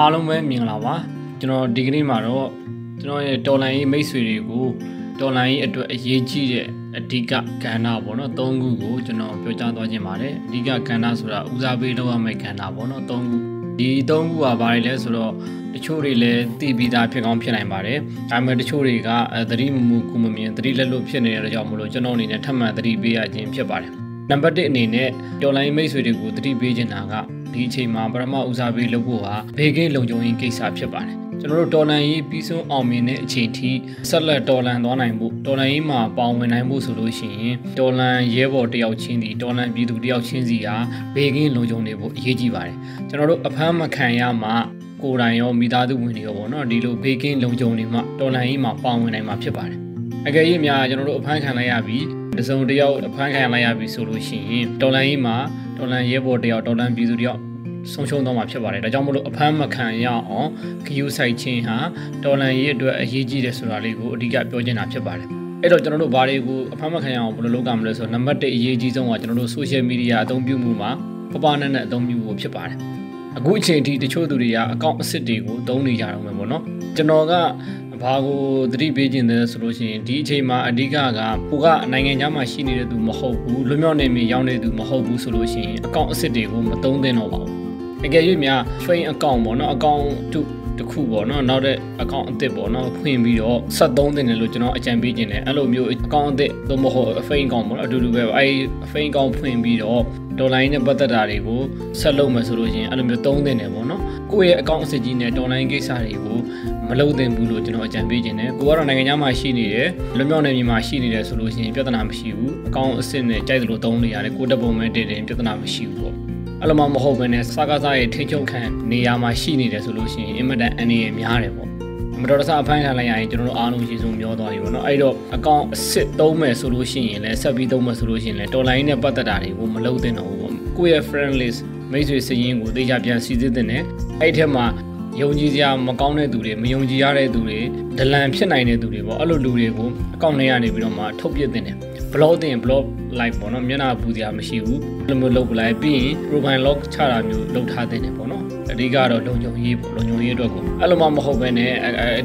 အားလုံးပဲမြင်လာပါကျွန်တော်ဒီကနေ့မှာတော့ကျွန်တော်ရဲ့တော်လိုင်းရေးမိတ်ဆွေတွေကိုတော်လိုင်းရေးအတွက်အရေးကြီးတဲ့အဓိကကဏ္ဍပေါ့နော်၃ခုကိုကျွန်တော်ပြောကြားသွားခြင်းပါတယ်အဓိကကဏ္ဍဆိုတာဦးစားပေးလုပ်ရမယ့်ကဏ္ဍပေါ့နော်၃ခုဒီ၃ခုကဘာတွေလဲဆိုတော့တချို့တွေလည်းသိပြီးသားဖြစ်ကောင်းဖြစ်နိုင်ပါတယ်ဒါပေမဲ့တချို့တွေကသတိမမူကုမမြင်သတိလက်လို့ဖြစ်နေတဲ့ကြောင့်မလို့ကျွန်တော်အနေနဲ့ထပ်မံသတိပေးရခြင်းဖြစ်ပါတယ်နံပါတ်1အနေနဲ့တော်လိုင်းမိတ်ဆွေတွေကိုသတိပေးခြင်းတာက ဒီအချိန်မှာပထမဦးစားပေးလုပ်ဖို့ဟာဘေးကင်းလုံခြုံရေးကိစ္စဖြစ်ပါတယ်ကျွန်တော်တို့တော်လန်ရေးပြီးဆုံးအောင်မြင်တဲ့အချိန်ထိဆက်လက်တော်လန်သွားနိုင်ဖို့တော်လန်ရေးမှာပေါဝင်နိုင်ဖို့ဆိုလို့ရှိရင်တော်လန်ရဲဘော်တယောက်ချင်းစီတော်လန်ပြည်သူတယောက်ချင်းစီဟာဘေးကင်းလုံခြုံနေဖို့အရေးကြီးပါတယ်ကျွန်တော်တို့အဖမ်းမခံရမှကိုယ်တိုင်ရောမိသားစုဝင်တွေရောပေါ့နော်ဒီလိုဘေးကင်းလုံခြုံနေမှတော်လန်ရေးမှာပေါဝင်နိုင်မှာဖြစ်ပါတယ်အကယ်၍များကျွန်တော်တို့အဖမ်းခံလိုက်ရပြီး တစုံတယောက်အဖမ်းခံလိုက်ရပြီဆိုလို့ရှိရင်တော်လန်ရေးမှာတော်လန်ရဲဘော်တယောက်တော်လန်ပြည်သူတယောက်ဆုံးရှုံးသွားမှာဖြစ်ပါတယ်ဒါကြောင့်မလို့အဖမ်းမခံရအောင်ခယူးဆိုင်ချင်းဟာတော်လန်ရေးအတွက်အရေးကြီးတယ်ဆိုတာလေးကိုအဓိကပြောချင်တာဖြစ်ပါတယ်အဲ့တော့ကျွန်တော်တို့ဘာတွေကိုအဖမ်းမခံရအောင်ဘယ်လိုလုပ်ကြမလဲဆိုတော့နံပါတ်1အရေးကြီးဆုံးကကျွန်တော်တို့ social media အသုံးပြုမှုမှာပပနဲ့နဲ့အသုံးပြုဖို့ဖြစ်ပါတယ်အခုအချိန်ထိတချို့သူတွေကအကောင့်အစ်စ်တွေကိုသုံးနေကြတော့မယ်ပေါ့နော်ကျွန်တော်က ဘာကိုသတိပေးခြင်းလဲဆိုလို့ရှိရင်ဒီအချိန်မှာအဓိကကကိုကနိုင်ငံခြားမှာရှိနေတဲ့သူမဟုတ်ဘူးလွမြောက်နေမြေရောက်နေသူမဟုတ်ဘူးဆိုလို့ရှိရင်အကောင့်အစ်စ်တွေကိုမသုံးသင့်တော့ပါဘူးအကယ်၍များ train account ပေါ့နော် account တုတစ်ခုပေါ့နော်နောက်တဲ့ account အသစ်ပေါ့နော်ဖွင့်ပြီးတော့73တင်တယ်လို့ကျွန်တော်အကြံပေးခြင်းတယ်အဲ့လိုမျိုး account အသစ်သို့မဟုတ် fake account ပေါ့နော်အတူတူပဲအဲ့ fake account ဖွင့်ပြီးတော့ဒေါ်လာရင်းနဲ့ပတ်သက်တာတွေကိုဆက်လုပ်မယ်ဆိုလို့ရှိရင်အဲ့လိုမျိုးသုံးတင်တယ်ပေါ့နော် ကိုယ့်ရဲ့ account အစစ်ကြီးနဲ့ဒေါ်လာရင်းကိစ္စတွေကိုမလုပ်သင့်ဘူးလို့ကျွန်တော်အကြံပေးခြင်းတယ်ကိုကတော့နိုင်ငံခြားမှာရှိနေတယ်လွမြောက်နေပြည်မှာရှိနေတယ်ဆိုလို့ရှိရင်ပြဿနာမရှိဘူး account အစစ်နဲ့ကြိုက်သလိုသုံးနေရတယ်ကိုတက်ပုံမဲ့တည်တယ်ပြဿနာမရှိဘူးပေါ့အဲ့လိုမှမဟုတ်ဘဲနဲ့စကားစားရဲ့ထိချုံခံနေရာမှာရှိနေတယ်ဆိုလို့ရှိရင်အင်မတန်အနေရများတယ်ပေါ့မတော်တဆအဖမ်းခံလိုက်ရရင်ကျွန်တော်တို့အားလုံးရှင်းဆုံးပြောသွားပြီပေါ့နော်အဲ့တော့အကောင့်အစ်စ်သုံးမယ်ဆိုလို့ရှိရင်လည်းဆက်ပြီးသုံးမယ်ဆိုလို့ရှိရင်လည်းတော်လိုင်းနဲ့ပတ်သက်တာတွေကိုမလုပ်သင့်တော့ဘူးပေါ့ကိုယ့်ရဲ့ friend list မိတ်ဆွေစရင်ကိုတေချာပြန်စီစစ်တဲ့နဲ့ အဲ့ထက်မှာယုံကြည်စရာမကောင်းတဲ့သူတွေမယုံကြည်ရတဲ့သူတွေဒလန်ဖြစ်နိုင်တဲ့သူတွေပေါ့အဲ့လိုလူတွေကိုအကောင့်ထဲကနေပြီးတော့မှထုတ်ပြတဲ့တယ် blog တင် blog like ပေါ့နော်မျက်နှာပူစရာမရှိဘူးအဲ့လိုမျိုးလုပ်ပလိုက်ပြီးရင် profile log ချတာမျိုးလုပ်ထားတဲ့တယ်ပေါ့နော် အဓိကတော့လုံခြုံရေးပေါ့လုံခြုံရေးအတွက်ကိုအဲ့လိုမှမဟုတ်ဘဲနဲ့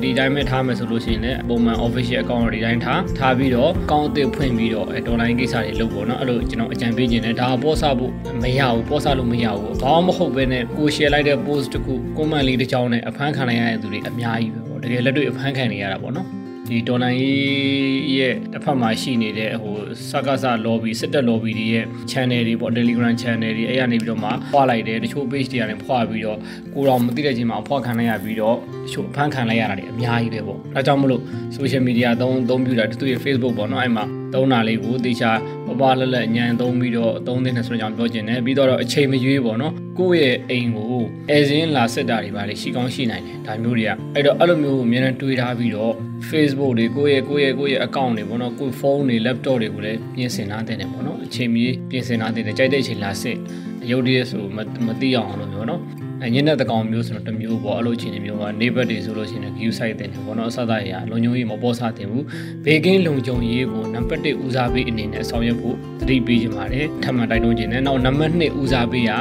ဒီတိုင်းပဲထားမယ်ဆိုလို့ရှိရင်လည်းပုံမှန် official account တွေတိုင်းထားထားပြီးတော့ account အသစ်ဖွင့်ပြီးတော့ online ကိစ္စတွေလုပ်ပေါ့နော်အဲ့လိုကျွန်တော်အကြံပေးခြင်းနဲ့ဒါပေါ်စားဖို့မရဘူးပေါ်စားလို့မရဘူးဘာမှမဟုတ်ဘဲနဲ့ကို share လိုက်တဲ့ post တခု comment လေးတစ်ကြောင်းနဲ့အဖမ်းခံရတဲ့သူတွေအများကြီးပဲပေါ့တကယ်လက်တွေ့အဖမ်းခံနေရတာပေါ့နော် ဒီဒေါ်လာကြီးရဲ့တစ်ဖက်မှာရှိနေတဲ့ဟိုစကားစ lobby စစ်တပ် lobby တွေရဲ့ channel တွေပေါ့ Telegram channel တွေအဲ့ရနေပြီးတော့မှဖွာလိုက်တယ်တချို့ page တွေကနေဖွာပြီးတော့ကိုတော်မသိတဲ့ချိန်မှာဖွာခံလိုက်ရပြီးတော့တချို့ဖန်ခံလိုက်ရတာတွေအများကြီးပဲပေါ့ဒါကြောင့်မလို့ social media သုံးသုံးပြတာသူရဲ့ Facebook ပေါ့နော်အဲ့မှာ သုံးတာလေးကိုတေချာပပလက်လက်ညံသုံးပြီးတော့သုံးတဲ့ဆိုတော့ကြောင့်ပြောချင်တယ်ပြီးတော့အချိန်မရွေးပေါ့နော်ကိုယ့်ရဲ့အိမ်ကိုအဲစင်းလာစစ်တာတွေပါလေရှိကောင်းရှိနိုင်တယ်ဒါမျိုးတွေကအဲ့တော့အဲ့လိုမျိုးကိုအများနဲ့တွေးထားပြီးတော့ Facebook တွေကိုယ့်ရဲ့ကိုယ့်ရဲ့ကိုယ့်ရဲ့ account တွေပေါ့နော်ကိုယ့်ဖုန်းတွေ laptop တွေကိုလည်းပြင်ဆင်ထားတဲ့တယ်ပေါ့နော်အ ချိန်မီပြင်ဆင်ထားတဲ့တယ်ကြိုက်တဲ့အချိန်လာစစ်ရုပ်တရက်ဆိုမသိအောင်လို့မျိုးနော်ညနေတကောင်မျိုးဆိုတော့တမျိုးပေါ့အဲ့လိုချင်းမျိုးကနေဘက်တွေဆိုလို့ရှိရင် view site တင်တယ်ပေါ့နော်အစသရလုံခြုံရေးမပေါ်စားတင်ဘူးဘေကင်းလုံခြုံရေးကိုနံပါတ်1ဦးစားပေးအနေနဲ့ဆောင်ရွက်ဖို့သတိပေးခြင်းပါတယ်ထပ်မံတိုက်တွန်းခြင်းနဲ့နောက်နံပါတ်2ဦးစားပေးရ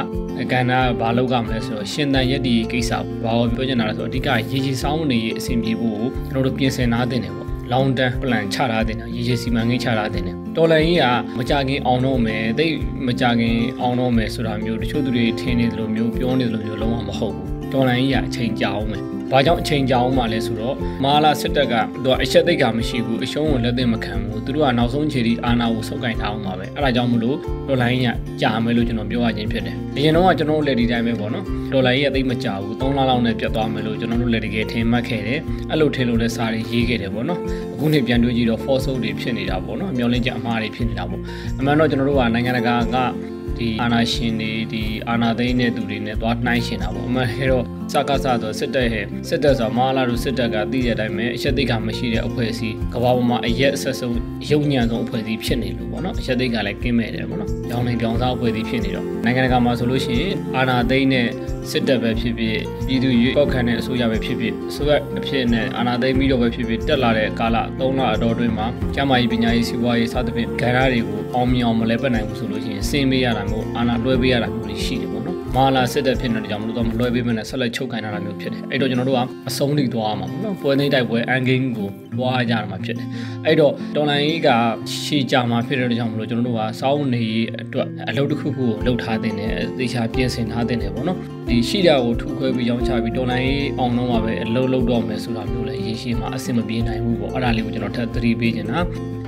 ကဏ္ဍဘာလောက်ကမလဲဆိုတော့ရှင်တန်ရက်ဒီကိစ္စဘာကိုပြောချင်တာလဲဆိုတော့အဓိကရေကြီးစောင်းနေရေးအဆင်ပြေဖို့ကိုကျွန်တော်တို့ပြင်ဆင်ထားတင်တယ်ပေါ့ long term plan ချထားတင်တယ်ရေရေစီမံကိန်းချထားတင်တယ်တော်လန်ကြီးကမကြခင်အောင်တော့မယ်တိတ်မကြခင်အောင်တော့မယ်ဆိုတာမျိုးတချို့သူတွေထင်နေသလိုမျိုးပြောနေသလိုမျိုးလုံးဝမဟုတ်ဘူးတော်လန်ကြီးကအချိန်ကြာအောင်မယ် ဘာကြောင့်အချိန်ကြာအောင်မှလဲဆိုတော့မာလာစစ်တပ်ကသူကအချက်သိက္ခာမရှိဘူးအရှုံးကိုလက်သင့်မခံဘူးသူတို့ကနောက်ဆုံးခြေဒီအာနာကိုစုပ်ကင်ထားအောင်ပါပဲအဲ့ဒါကြောင့်မလို့ဒေါ်လာရင်းကကြာမယ်လို့ကျွန်တော်ပြောရခြင်းဖြစ်တယ်အရင်တော့ကကျွန်တော်တို့လက်ဒီတိုင်းပဲပေါ့နော်ဒေါ်လာရင်းကသိမကြာဘူး3လလောက်နဲ့ပြတ်သွားမယ်လို့ကျွန်တော်တို့လက်တကယ်ထင်မှတ်ခဲ့တယ်အဲ့လိုထင်လို့လည်းစာတွေရေးခဲ့တယ်ပေါ့နော်အခုနှစ်ပြန်တွေးကြည့်တော့ false တွေဖြစ်နေတာပေါ့နော်အမျောလင်းချက်အမှားတွေဖြစ်နေတာပေါ့အမှန်တော့ကျွန်တော်တို့ကနိုင်ငံတကာက ဒီအာနာရှင်တွေဒီအာနာသိန်းတဲ့သူတွေနဲ့သွားနှိုင်းရှင်တာပေါ့အမှန်ဲတော့စကားစတော့စစ်တပ်ဟဲ့စစ်တပ်ဆိုမဟာလာတို့စစ်တပ်ကသိတဲ့အတိုင်းပဲအချက်သိက္ခာမရှိတဲ့အဖွဲ့အစည်းကမ္ဘာပေါ်မှာအရက်အဆက်ဆုံးရုပ်ညံဆုံးအဖွဲ့အစည်းဖြစ်နေလို့ပေါ့နော်အချက်သိက္ခာလည်းကင်းမဲ့တယ်ပေါ့နော်ရောင်းနေပြောင်းစားအဖွဲ့အစည်းဖြစ်နေတော့နိုင်ငံတကာမှာဆိုလို့ရှိရင်အာနာသိန်းနဲ့စစ်တပ်ပဲဖြစ်ဖြစ်ပြည်သူရွေးကောက်ခံတဲ့အစိုးရပဲဖြစ်ဖြစ်အစိုးရအဖြစ်နဲ့အာဏာသိမ်းပြီးတော့ပဲဖြစ်ဖြစ်တက်လာတဲ့ကာလ3လအတော်အတွင်းမှာကျန်းမာရေးပညာရေးစီးပွားရေးစသဖြင့်ဂဏ္ဍတွေကိုအောင်မြင်အောင်မလဲပတ်နိုင်ဘူးဆိုလို့ရှိရင်စင်ပေးရတာမို့အာဏာလွှဲပေးရတာမျိုးတွေရှိတယ်ပေါ့နော်မာလာစစ်တပ်ဖြစ်နေတဲ့ကြောင့်မလို့တော့မလွှဲပေးမနဲ့ဆက်လက်ချုပ်ခိုင်းတာမျိုးဖြစ်တယ်အဲ့တော့ကျွန်တော်တို့ကအဆုံးထိသွားရမှာပေါ့နော်ပွဲသိမ်းတိုက်ပွဲအန်ဂိမ်းကိုသွားကြရမှာဖြစ်တယ်အဲ့တော့တော်လိုင်းကြီးကရှေ့ကြမှာဖြစ်တဲ့ကြောင့်မလို့ကျွန်တော်တို့ကစောင်းနေအတွက်အလုပ်တစ်ခုခုကိုလုပ်ထားတင်တယ်သေချာပြင်ဆင်ထားတင်တယ်ပေါ့နော်ဒီရှိတာကိုထူခွဲပြီးရောင်းချပြီးတော်လိုင်းကြီးအောင်တော့မှာပဲအလုပ်လုပ်တော့မယ်ဆိုတာမျိုးလည်းရေးရှိမှာအဆင်မပြေနိုင်ဘူးပေါ့အဲ့ဒါလေးကိုကျွန်တော်ထပ်သတိပေးချင်တာ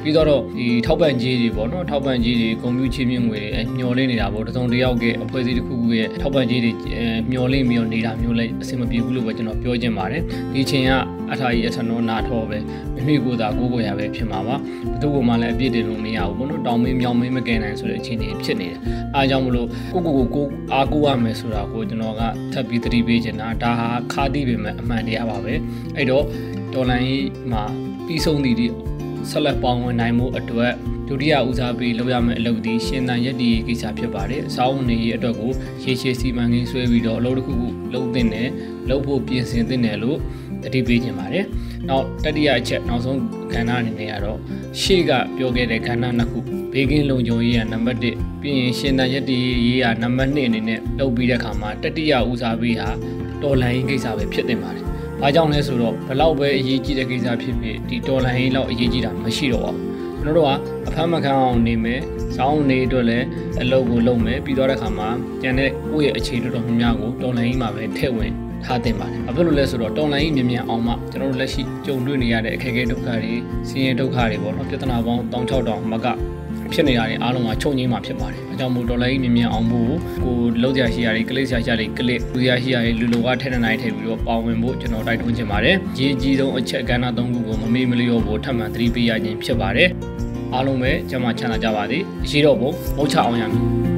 ပြီးတော့ဒီထောက်ပံ့ကြီးတွေပေါ့နော်ထောက်ပံ့ကြီးတွေကွန်ပျူတာချင်းမြင့်ငွေတွေမျော်လင့်နေတာပေါ့တစုံတစ်ယောက်ရဲ့အဖွဲ့အစည်းတစ်ခုခုရဲ့ထောက်ပံ့ကြီးတွေမျော်လင့်ပြီးတော့နေတာမျိုးလည်းအဆင်မပြေဘူးလို့ပဲကျွန်တော်ပြောချင်ပါတယ်ဒီအချိန်ကအထာကြီးအထနောနာထောပဲမိမိကိုယ်သာကိုယ်ကိုယ်ရပဲဖြစ်မှာပါဘယ်သူ့ကိုမှလည်းအပြစ်တင်လို့မရဘူးပေါ့နော်တောင်းမင်းမြောင်းမင်းမကယ်နိုင်ဆိုတဲ့အခြေအနေဖြစ်နေတယ်အားကြောင့်မလို့ကိုကိုကိုကိုအားကိုးရမယ်ဆိုတာကိုကျွန်တော်ကထပ်ပြီးသတိပေးချင်တာဒါဟာခါတိပေမဲ့အမှန်တရားပါပဲအဲ့တော့တော်လိုင်းကြီးမှာပြီးဆုံးသည့်ဒီ ဆက်လက်ပေါင်းဝင်နိုင်မှုအတွက်ဒုတိယဦးစားပေးလုပ်ရမယ့်အလုပ်ဒီရှင်သန်ရက်ဒီကိစ္စဖြစ်ပါတယ်အစားဝင်နေရေးအတွက်ကိုရေရှည်စီမံကိန်းဆွဲပြီးတော့အလုပ်တစ်ခုခုလုပ်သင့်တယ်လုပ်ဖို့ပြင်ဆင်သင့်တယ်လို့တတိပေးခြင်းပါတယ်။နောက်တတိယအချက်နောက်ဆုံးကဏ္ဍအနေနဲ့ကတော့ရှေ့ကပြောခဲ့တဲ့ကဏ္ဍနှစ်ခုဘေးကင်းလုံခြုံရေးကနံပါတ်1ပြီးရင်ရှင်သန်ရက်ဒီရေးကနံပါတ်2အနေနဲ့လုပ်ပြီးတဲ့အခါမှာတတိယဦးစားပေးဟာတော်လိုင်းကိစ္စပဲဖြစ်တင်ပါတယ်။ ဘာကြောင့်လဲဆိုတော့ဘလောက်ပဲအရေးကြီးတဲ့ကိစ္စဖြစ်ဖြစ်ဒီတော်လိုင်းလောက်အရေးကြီးတာမရှိတော့ပါဘူး။ကျွန်တော်တို့ကအဖမ်းမခံအောင်နေမယ်။စောင်းနေအတွက်လည်းအလုပ်ကိုလုပ်မယ်ပြီးတော့တဲ့အခါမှာကျန်တဲ့ကိုယ့်ရဲ့အခြေတော်တော်များများကိုတော်လိုင်းမှာပဲထည့်ဝင်ထားတင်ပါတယ်။ဘာဖြစ်လို့လဲဆိုတော့တော်လိုင်းကြီးမြင်မြန်အောင်မှကျွန်တော်တို့လက်ရှိကြုံတွေ့နေရတဲ့အခက်အခဲဒုက္ခတွေဆင်းရဲဒုက္ခတွေပေါ့နော်ပြဿနာပေါင်း16000မက ဖြစ်နေတာတွေအားလုံးကချုပ်ငြိမ်းမှာဖြစ်ပါတယ်။အဲကြောင့်မို့ဒေါ်လာကြီးမြင်မြန်အောင်ဖို့ကိုလောက်ကြရှိရတွေကလစ်ဆရာရှိရတွေကလစ်လူရရှိရတွေလူလိုကထဲနေနိုင်ထည့်ပြီးတော့ပါဝင်ဖို့ကျွန်တော်တိုက်တွန်းချင်ပါတယ်။ရေးကြီးဆုံးအချက်ကဏ္ဍ၃ခုကိုမမေ့မလျော့ဖို့ထပ်မံသတိပေးရခြင်းဖြစ်ပါတယ်။အားလုံးပဲကျမချမ်းသာကြပါစေ။အရှိတော်ဘုံမုတ်ချအောင်ရမည်။